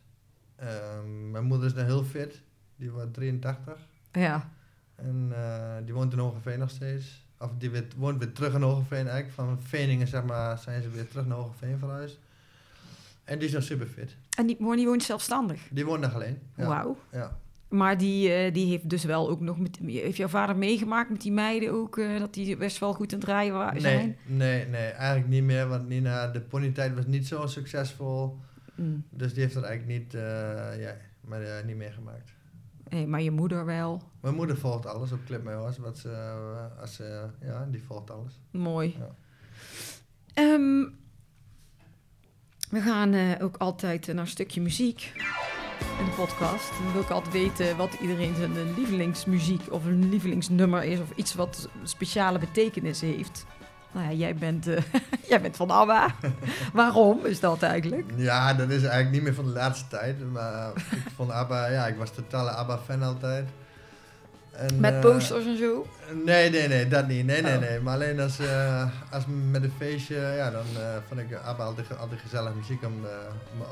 Ehm, mijn moeder is nog heel fit. Die wordt 83. ja. En eh, die woont in Hogeveen nog steeds. Of die weer, woont weer terug in Hogeveen eigenlijk. Van Veningen zeg maar zijn ze weer terug naar Hogeveen verhuisd. En die is nog super fit. En die, die woont zelfstandig. Die woont nog alleen. Ja. Wauw. Ja. Maar die, eh, die heeft dus wel ook nog met. Heeft jouw vader meegemaakt met die meiden ook? eh, dat die best wel goed aan het rijden wa- zijn? Nee, nee, nee, eigenlijk niet meer. Want Nina, de ponytijd was niet zo succesvol. Mm. Dus die heeft er eigenlijk niet, eh, ja, maar, eh, niet meegemaakt. Nee, maar je moeder wel. Mijn moeder volgt alles op Clip Horse. Wat ze, als ze, ja, die volgt alles. Mooi. Ja. Ehm, we gaan ook altijd naar een stukje muziek in de podcast. Dan wil ik altijd weten wat iedereen zijn lievelingsmuziek of een lievelingsnummer is. Of iets wat speciale betekenis heeft. Nou ja, jij bent, eh, jij bent van ABBA. Waarom is dat eigenlijk? Ja, dat is eigenlijk niet meer van de laatste tijd. Maar ik vond ABBA, ja, ik was totale ABBA-fan altijd. En, Met eh, posters en zo? Nee, nee, nee, dat niet. Nee, nee, Oh. nee. Maar alleen als, eh, als met een feestje, ja, dan eh, vond ik ABBA altijd, altijd gezellig muziek om,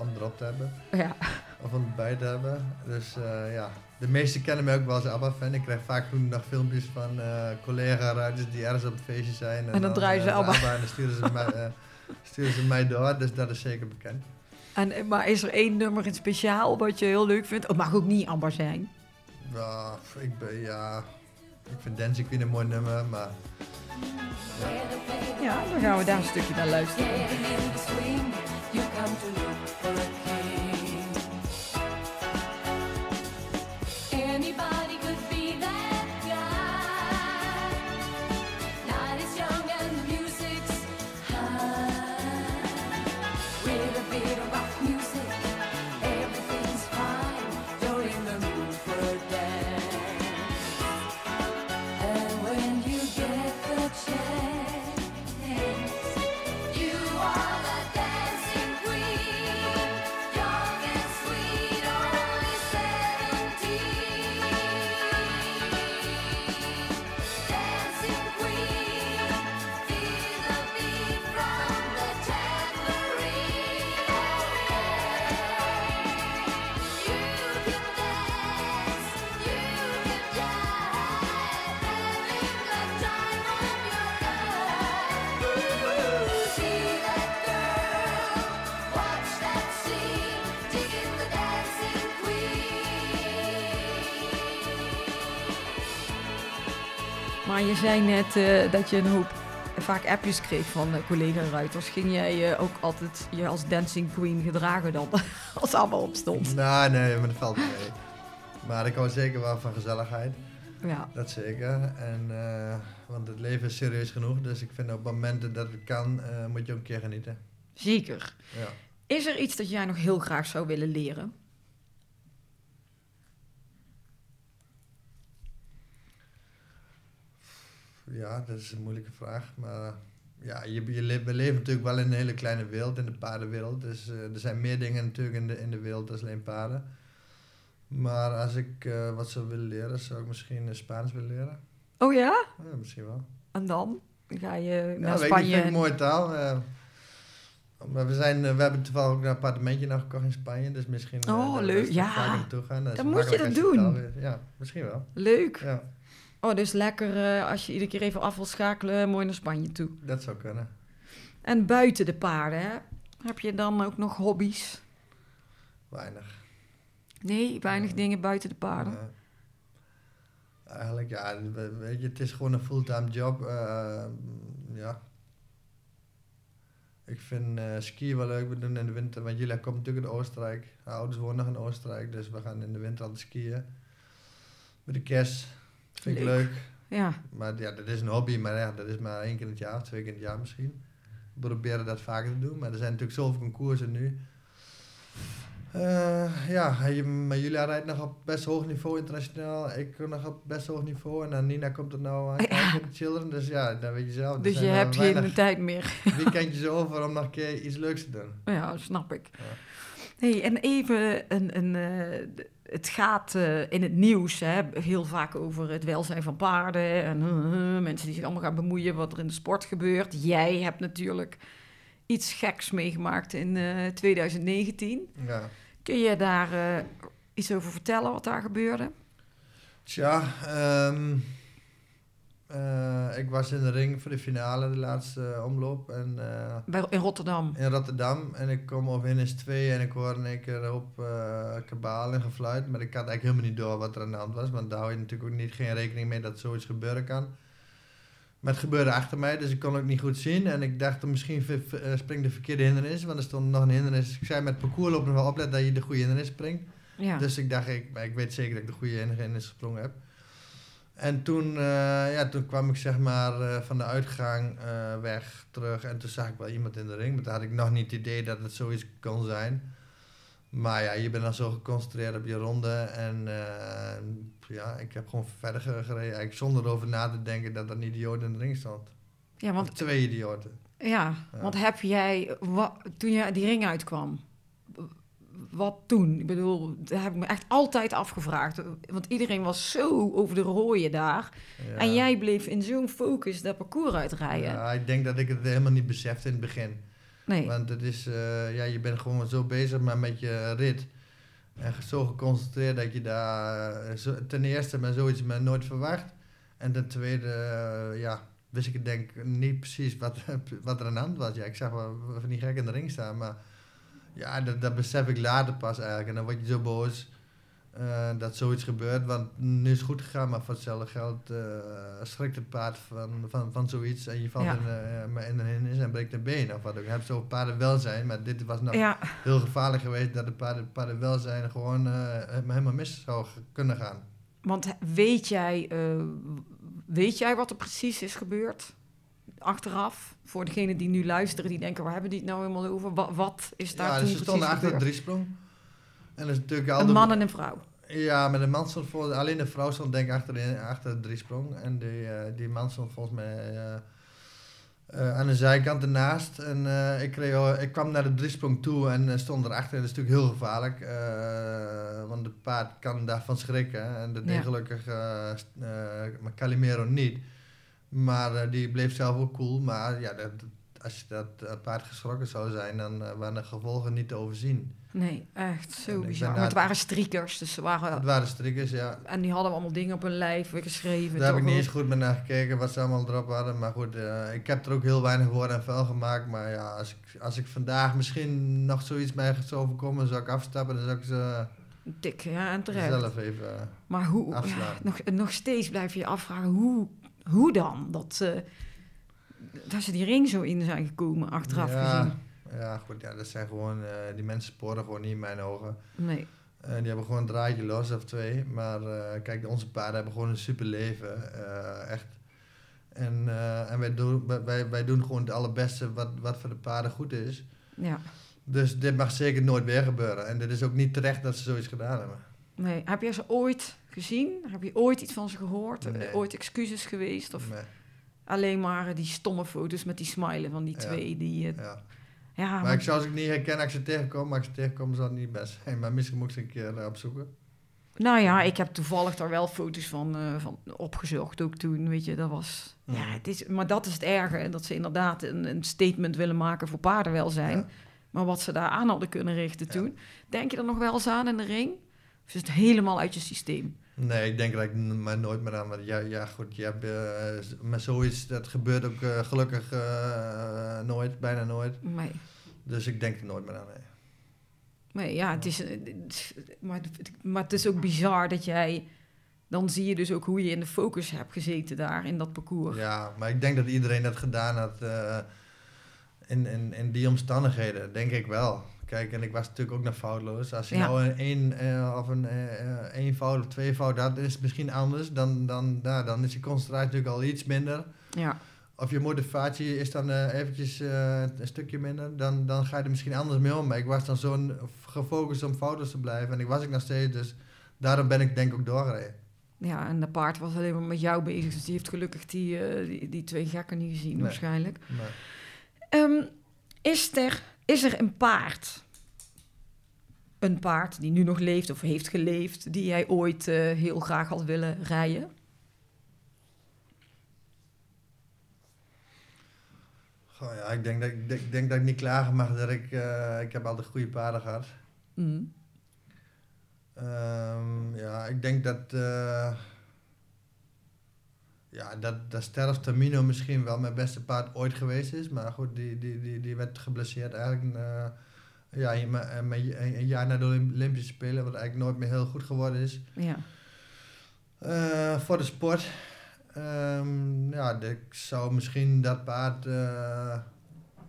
om, erop te hebben. Ja. Of om erbij te hebben. Dus ja, de meesten kennen mij ook wel als ABBA-fan. Ik krijg vaak toen nog filmpjes van eh collega-ruiters die ergens op het feestje zijn. En dan draaien ze ABBA. En dan sturen ze, mij, sturen ze mij door, dus dat is zeker bekend. En, maar is er één nummer in speciaal wat je heel leuk vindt? Het mag ook niet ABBA zijn. Ja, ik ben, ja, ik vind Dancing Queen een mooi nummer, maar Ja, dan gaan we daar een stukje naar luisteren. Zei net eh, dat je een hoop vaak appjes kreeg van eh, collega-ruiters. Ging jij eh, ook altijd je als dancing queen gedragen dan? als ABBA opstond. nou, nee, maar dat valt mee. Maar ik hou zeker wel van gezelligheid, Ja. dat zeker. En, eh, want het leven is serieus genoeg, dus ik vind op momenten dat het kan, eh, moet je ook een keer genieten. Zeker. Ja. Is er iets dat jij nog heel graag zou willen leren? Ja, dat is een moeilijke vraag. Maar ja, je, je we leven natuurlijk wel in een hele kleine wereld, in de paardenwereld. Dus eh, er zijn meer dingen natuurlijk in de, in de wereld dan alleen paarden. Maar als ik eh, wat zou willen leren, zou ik misschien eh, Spaans willen leren. Oh ja? Ja, misschien wel. En dan? Ga je Ja, naar ik, Spanje? vind ik en- een mooie taal. maar we, zijn, we hebben toevallig ook een appartementje nog gekocht in Spanje. Dus misschien Oh, leuk. Ja. gaan. Dat Dan moet je dat doen. Ja, misschien wel. Leuk. Ja, Oh, dus lekker eh, als je iedere keer even af wil schakelen, mooi naar Spanje toe. dat zou kunnen. En buiten de paarden, hè? Heb je dan ook nog hobby's? Weinig. Nee, weinig Ja. dingen buiten de paarden. Ja. Eigenlijk, ja, we- weet je, het is gewoon een fulltime job. eh, ja, Ik vind eh, skiën wel leuk. We doen in de winter, want jullie komen natuurlijk uit Oostenrijk. Mijn ouders wonen nog in Oostenrijk, dus we gaan in de winter altijd skiën. Met de kerst. Vind ik Leuk. Ja, Maar ja, dat is een hobby, maar ja, dat is maar één keer in het jaar, of twee keer in het jaar misschien. We proberen dat vaker te doen, maar er zijn natuurlijk zoveel concoursen nu. Eh, ja, maar Julia rijdt nog op best hoog niveau internationaal. Ik nog op best hoog niveau. En dan Nina komt er nou aan Ja. de children. Dus ja, dan weet je zelf. dus je hebt geen tijd meer. weekendjes over om nog een keer iets leuks te doen. Ja, snap ik. Ja. Hey, en even, een, een, eh, het gaat eh, in het nieuws hè, heel vaak over het welzijn van paarden. En eh, eh, mensen die zich allemaal gaan bemoeien wat er in de sport gebeurt. Jij hebt natuurlijk iets geks meegemaakt in eh, 2019. Ja. Kun je daar iets over vertellen wat daar gebeurde? Tja, ehm, eh, ik was in de ring voor de finale, de laatste omloop. En eh, Bij, in Rotterdam. in Rotterdam. En ik kom op hindernis 2 en ik hoor in één keer op eh kabaal en gefluit. Maar ik had eigenlijk helemaal niet door wat er aan de hand was. Want daar hou je natuurlijk ook niet, geen rekening mee dat zoiets gebeuren kan. Maar het gebeurde achter mij, dus ik kon het niet goed zien. En ik dacht, misschien v- v- eh, spring de verkeerde hindernis. Want er stond nog een hindernis. Ik zei met parcours lopen wel oplet dat je de goede hindernis springt. Ja. Dus ik dacht, ik, maar ik weet zeker dat ik de goede hindernis gesprongen heb. En toen, eh, ja, toen kwam ik zeg maar eh, van de uitgang eh, weg, terug. En toen zag ik wel iemand in de ring. Maar toen had ik nog niet het idee dat het zoiets kon zijn. Maar ja, je bent dan zo geconcentreerd op je ronde. En ja, ik heb gewoon verder ge- gereden. Eigenlijk zonder erover na te denken dat er een idioot in de ring stond. ja, Of want, twee idioten. ja, Ja. want heb jij, toen je die ring uitkwam, wat toen? Ik bedoel, daar heb ik me echt altijd afgevraagd. Want iedereen was zo over de rooien daar. Ja. En jij bleef in zo'n focus dat parcours uitrijden. Ja, ik denk dat ik het helemaal niet besefte in het begin. Nee, Want het is, eh, ja, je bent gewoon zo bezig maar met je rit. En zo geconcentreerd dat je daar eh, zo- ten eerste met zoiets me nooit verwacht. En ten tweede, eh, ja, wist ik denk niet precies wat, wat er aan de hand was. Ja, ik zag wel van die gek in de ring staan, maar ja, dat, dat besef ik later pas eigenlijk. En dan word je zo boos eh, dat zoiets gebeurt, want nu is het goed gegaan, maar voor hetzelfde geld eh, schrikt het paard van, van, van zoiets en je valt Ja. in, eh, in en breekt een been of wat ook. Je hebt zo paarden welzijn, maar dit was nog ja, heel gevaarlijk geweest dat de paarden, paarden welzijn gewoon helemaal mis zou kunnen gaan. want weet jij, weet jij wat er precies is gebeurd? Achteraf, voor degenen die nu luisteren, die denken, waar hebben die het nou helemaal over? Wat, wat is daar Ja, toen dus ze precies stonden achter de driesprong. En dat is natuurlijk Een man en een vrouw. Ja, met een man stond voor, alleen de vrouw stond denk ik achter de, achter de driesprong. En die, eh, die man stond volgens mij eh, eh, aan de zijkant ernaast. En ik, kreeg, ik kwam naar de driesprong toe en stond erachter. En dat is natuurlijk heel gevaarlijk. want het paard kan daarvan schrikken. En dat deed Ja. gelukkig st- eh, maar Calimero niet. Maar eh, die bleef zelf ook cool. Maar ja, dat, als je dat eh, paard geschrokken zou zijn, dan eh, waren de gevolgen niet te overzien. Nee, echt zo bizar. Maar het waren striekers, dus ze waren... Het waren strikkers, ja. En die hadden allemaal dingen op hun lijf geschreven. Daar heb ik niet eens goed mee naar gekeken wat ze allemaal erop hadden. Maar goed, ik heb er ook heel weinig woorden en vuil gemaakt. Maar ja, als ik, als ik vandaag misschien nog zoiets mij zou overkomen, zou ik afstappen. Dan zou ik ze Dik, ja, en terecht. zelf even... Maar hoe, ja, nog, nog steeds blijf je je afvragen, hoe, hoe dan? Dat, ze dat ze die ring zo in zijn gekomen, achteraf ja, gezien. Ja, goed, ja, dat zijn gewoon... eh, die mensen sporen gewoon niet in mijn ogen. Nee, Eh, die hebben gewoon een draadje los of twee. Maar eh, kijk, onze paarden hebben gewoon een super leven. eh, echt. En, eh, en wij, doen, wij- wij, wij doen gewoon het allerbeste wat, wat voor de paarden goed is. ja. Dus dit mag zeker nooit weer gebeuren. En dit is ook niet terecht dat ze zoiets gedaan hebben. Nee. Heb je ze ooit gezien? Heb je ooit iets van ze gehoord? Nee. Eh, Ooit excuses geweest? Of Nee, alleen maar die stomme foto's met die smile van die Ja. twee? Die, eh, ja. ja, Maar ik zou ze niet herkennen als ik ze tegenkom. Maar als ik ze tegenkom, zal het niet best zijn. Maar misschien moet ik ze een keer eh, opzoeken. Nou ja, ik heb toevallig daar wel foto's van, van opgezocht ook toen, weet je, dat was... Ja, Mhm. het is, maar dat is het erge, dat ze inderdaad een, een statement willen maken voor paardenwelzijn. Ja. Maar wat ze daar aan hadden kunnen richten toen. Denk je er nog wel eens aan in de ring? Of is het helemaal uit je systeem? Nee, ik denk dat ik maar nooit meer aan. Want ja, ja goed, je hebt, eh, z- maar zoiets, dat gebeurt ook eh, gelukkig eh, nooit, bijna nooit. Nee. Dus ik denk er nooit meer aan. Nee. Nee, ja, het is, eh, maar, het- maar het is ook bizar dat jij... Dan zie je dus ook hoe je in de focus hebt gezeten daar in dat parcours. Ja, maar ik denk dat iedereen dat gedaan had. eh, in, in, in die omstandigheden, denk ik wel. Kijk, en ik was natuurlijk ook nog foutloos. Als je Ja. nou een één eh, of een eh, eh, één fout of twee fout had, is misschien anders. Dan, dan, nou, dan is je concentratie natuurlijk al iets minder. Ja, Of je motivatie is dan eh, eventjes eh, een stukje minder. Dan, dan ga je er misschien anders mee om. Maar ik was dan zo gefocust om foutloos te blijven. En ik was ik nog steeds. Dus daarom ben ik denk ik ook doorgereden. ja, en de paard was alleen maar met jou bezig. Dus die heeft gelukkig die, eh, die, die twee gekken niet gezien Nee. waarschijnlijk. Ehm, is, er, is er een paard, een paard die nu nog leeft of heeft geleefd, die jij ooit eh, heel graag had willen rijden? goh, ja, ik denk dat ik, denk, dat ik niet klagen mag dat ik... eh, ik heb altijd goede paarden gehad. Mm. Ehm, ja, ik denk dat... eh ja, dat, dat Sterf Tamino misschien wel mijn beste paard ooit geweest is. Maar goed, die, die, die, die werd geblesseerd eigenlijk... eh, ja, een, een, een, jaar na de Olymp- Olympische Spelen, wat eigenlijk nooit meer heel goed geworden is. Ja. Eh, voor de sport. Ehm, ja, ik zou misschien dat paard. eh,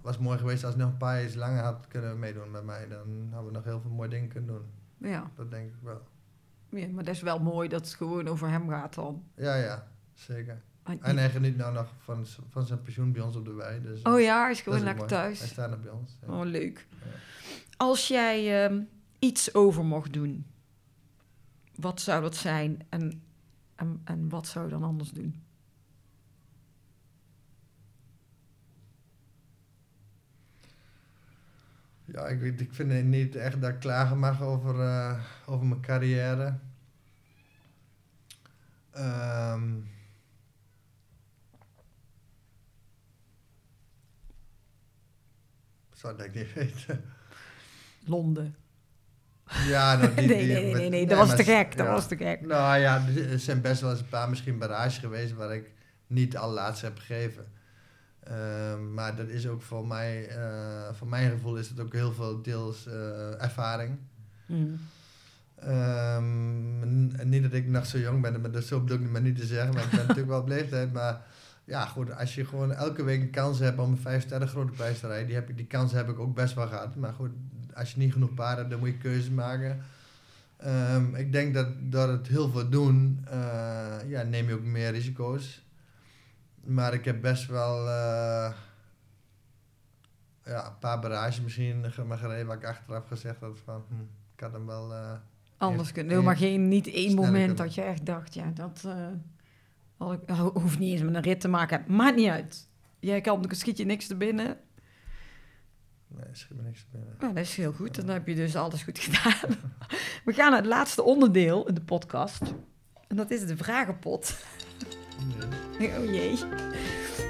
was mooi geweest als het nog een paar jaar langer had kunnen meedoen met mij. Dan hadden we nog heel veel mooie dingen kunnen doen. Ja. Dat denk ik wel. ja, maar dat is wel mooi dat het gewoon over hem gaat dan. Ja, ja, zeker. En- En hij geniet nou nog van, van zijn pensioen bij ons op de wei. Dus, Oh ja, hij is gewoon lekker thuis. Hij staat bij ons. ja. Oh, leuk. Ja. Als jij ehm, iets over mocht doen, wat zou dat zijn en, en, en wat zou je dan anders doen? Ja, ik, weet- ik vind het niet echt dat ik klagen mag over, eh, over mijn carrière. Ehm zou dat ik niet weten. Londen. Ja, nou, die, nee, die- nee, nee, nee, nee, dat was te gek. Dat ja. was te gek. Nou ja, er zijn best wel eens een paar misschien barrages geweest waar ik niet al laatst heb gegeven. Ehm, maar dat is ook voor mij, eh, voor mijn gevoel is het ook heel veel deels eh, ervaring. Mm. Ehm, niet dat ik nog zo jong ben, maar dat zo bedoel ik maar niet te zeggen, maar ik ben natuurlijk wel op leeftijd. Maar ja, goed, als je gewoon elke week een kans hebt om een vijf sterren grote prijs te rijden, die, heb ik, die kans heb ik ook best wel gehad. Maar goed, als je niet genoeg paarden hebt, dan moet je keuzes maken. Ehm, ik denk dat door het heel veel doen, eh, ja, neem je ook meer risico's. Maar ik heb best wel eh, ja, een paar barrages misschien maar gereden waar ik achteraf gezegd had van, hm, ik had hem wel... eh, Anders kunnen. Helemaal geen, niet één moment kunnen. dat je echt dacht, ja, dat eh, had ik, ho- hoeft niet eens met een rit te maken. Maakt niet uit. Jij kan, dan schiet je niks te binnen. nee, schiet me niks binnen. Nou, dat is heel goed. Dan heb je dus alles goed gedaan. We gaan naar het laatste onderdeel in de podcast. En dat is de vragenpot. Nee. Oh jee.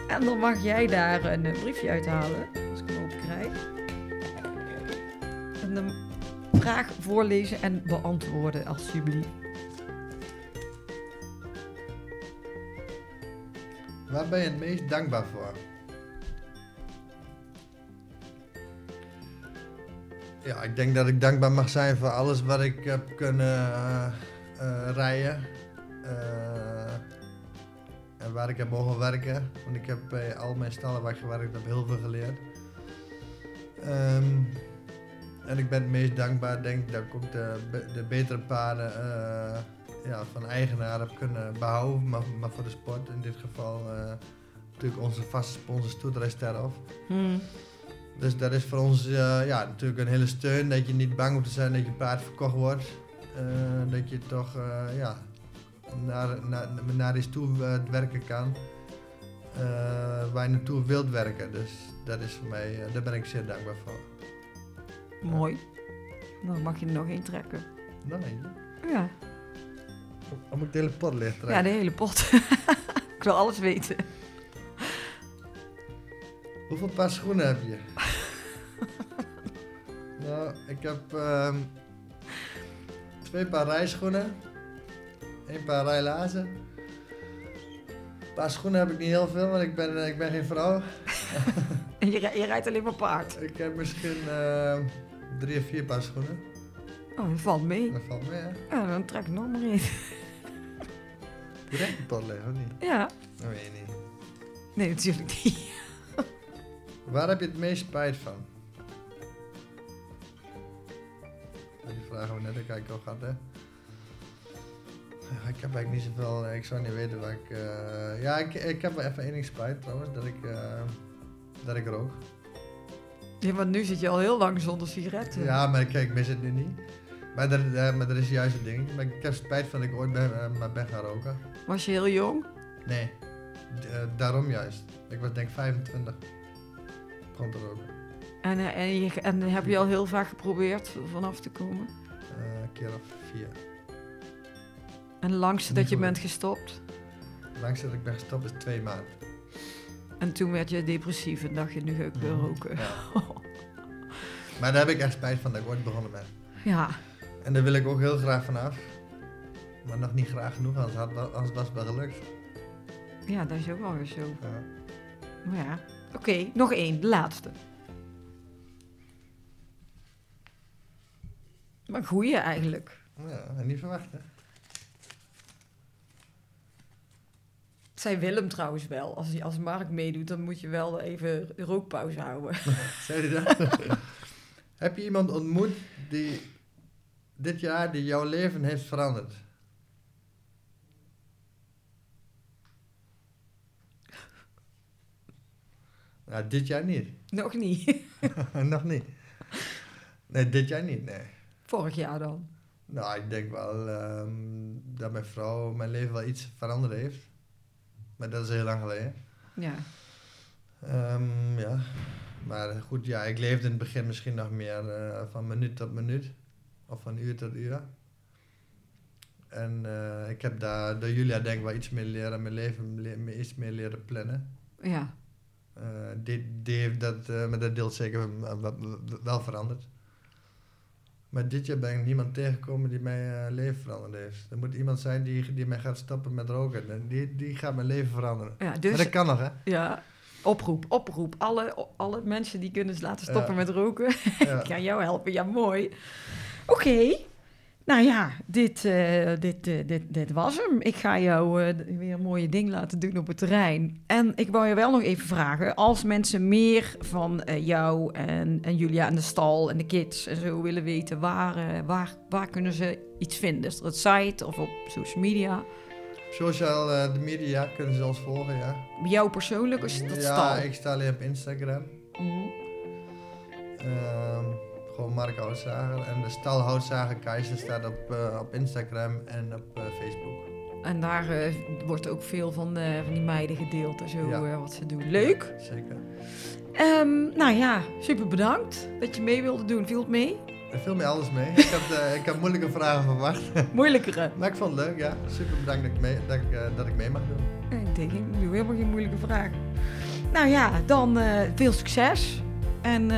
En dan mag jij daar een briefje uithalen, als ik hem open krijg. En de vraag voorlezen en beantwoorden, alsjeblieft. Waar ben je het meest dankbaar voor? Ja, ik denk dat ik dankbaar mag zijn voor alles wat ik heb kunnen eh, eh, rijden. Eh, en waar ik heb mogen werken. Want ik heb bij al mijn stallen waar ik gewerkt heb heel veel geleerd. Ehm, en ik ben het meest dankbaar, denk ik, dat ik ook de, de betere paarden ja, van eigenaar heb kunnen behouden. Maar, maar voor de sport in dit geval eh, natuurlijk onze vaste sponsor Stoeterij Sterhof. Hmm. Dus dat is voor ons eh, ja, natuurlijk een hele steun. Dat je niet bang hoeft te zijn dat je paard verkocht wordt. Eh, dat je toch ja, naar, naar, naar iets toe werken kan. waar je naartoe wilt werken. Dus dat is voor mij, daar ben ik zeer dankbaar voor. Mooi. Dan mag je er nog één trekken. Eentje. Ja, Dan moet ik de hele pot licht ja de hele pot. ik wil alles weten. Hoeveel paar schoenen heb je? nou, ik heb ehm, twee paar rijschoenen. één paar rijlazen. Een paar schoenen heb ik niet heel veel, want ik ben, eh, ik ben geen vrouw. Je, je rijdt alleen maar paard. Ik heb misschien ehm, drie of vier paar schoenen. Oh, dat valt mee. Dat valt mee, hè? Ja, dan trek ik nog maar één. Pot liggen, of niet? Ja. Dat weet je niet. Nee, natuurlijk niet. Waar heb je het meest spijt van? Die vragen we net ook eigenlijk al gehad, hè? Ik heb eigenlijk niet zoveel, ik zou niet weten waar ik... eh, ja, ik, ik heb wel even één ding spijt trouwens, dat ik, eh, dat ik rook. Ja, want nu zit je al heel lang zonder sigaretten. Ja, maar kijk, ik mis het nu niet. Maar dat, eh, maar is juist het ding. Maar ik heb spijt van dat ik ooit ben, maar ben gaan roken. Was je heel jong? Nee, D- eh, daarom juist. Ik was denk ik 25. Begon te roken. En, eh, en, je, en heb je al heel vaak geprobeerd vanaf te komen? Een keer of vier. En langste dat je bent gestopt? Langs dat ik ben gestopt is twee maanden. En toen werd je depressief en dacht je, nu ga ik weer Mhm. roken. Ja. Maar daar heb ik echt spijt van dat ik ooit begonnen ben. Ja, En daar wil ik ook heel graag vanaf. Maar nog niet graag genoeg, anders, had, anders was het wel gelukt. ja dat is ook wel weer zo. Ja. Maar ja, oké, nog één, de laatste. Maar goeie eigenlijk. Ja, niet verwachten. Zei Willem trouwens wel. Als, als Mark meedoet, dan moet je wel even rookpauze houden. Zei hij dat? Heb je iemand ontmoet die dit jaar die jouw leven heeft veranderd? Nou, dit jaar niet. Nog niet. Nog niet. Nee, dit jaar niet, nee. Vorig jaar dan. Nou, ik denk wel ehm, dat mijn vrouw mijn leven wel iets veranderd heeft. Maar dat is heel lang geleden. Ja. Ehm, ja, maar goed, ja, ik leefde in het begin misschien nog meer eh, van minuut tot minuut. Of van uur tot uur. En eh, ik heb daar door Julia denk ik wel iets meer leren, mijn leven le- iets meer leren plannen. Ja. Eh, die, die heeft dat, eh maar dat deelt zeker wel- veranderd. Maar dit jaar ben ik niemand tegengekomen die mijn leven veranderd heeft. Er moet iemand zijn die, die mij gaat stoppen met roken. En die, die gaat mijn leven veranderen. ja maar dus dat kan nog, hè? ja, oproep, oproep. Alle, alle mensen die kunnen ze laten stoppen Ja. met roken. Ja. Ik ga jou helpen, ja mooi. Oké, nou ja, dit, eh, dit, eh, dit, dit was hem. Ik ga jou eh, weer een mooie ding laten doen op het terrein. En ik wou je wel nog even vragen, als mensen meer van jou en, en Julia en de stal en de kids en zo willen weten, waar, waar, waar kunnen ze iets vinden? Is er het site of op social media? Social media kunnen ze ons volgen, ja. Jou persoonlijk of is dat ja, stal? ik sta alleen op Instagram. Mhm. Ehm, gewoon Mark Houtzager. En de stal Houtzager Keizer staat op, eh, op Instagram en op eh, Facebook. En daar eh, wordt ook veel van, van die meiden gedeeld en zo, Ja. wat ze doen. Leuk. Zeker. Ehm, nou ja, super bedankt dat je mee wilde doen. Viel het mee? Viel mij alles mee. ik, had, ik had moeilijke vragen verwacht. Moeilijkere. maar ik vond het leuk, ja. Super bedankt dat ik mee, dat ik, dat ik mee mag doen. Ik denk, ik doe helemaal geen moeilijke vragen. Nou ja, dan veel succes. En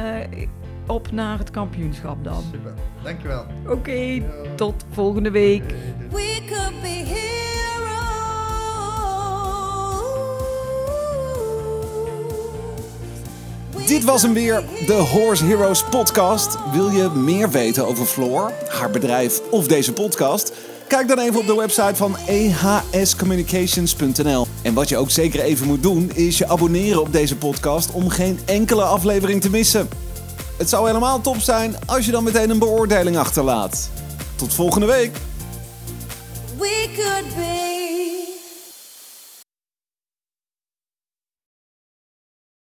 op naar het kampioenschap dan. Super. Dankjewel. Oké, tot volgende week. We could be heroes. Dit was hem weer, de Horse Heroes podcast. Wil je meer weten over Floor, haar bedrijf of deze podcast? Kijk dan even op de website van ehscommunications.nl. En wat je ook zeker even moet doen, is je abonneren op deze podcast om geen enkele aflevering te missen. Het zou helemaal top zijn als je dan meteen een beoordeling achterlaat. Tot volgende week!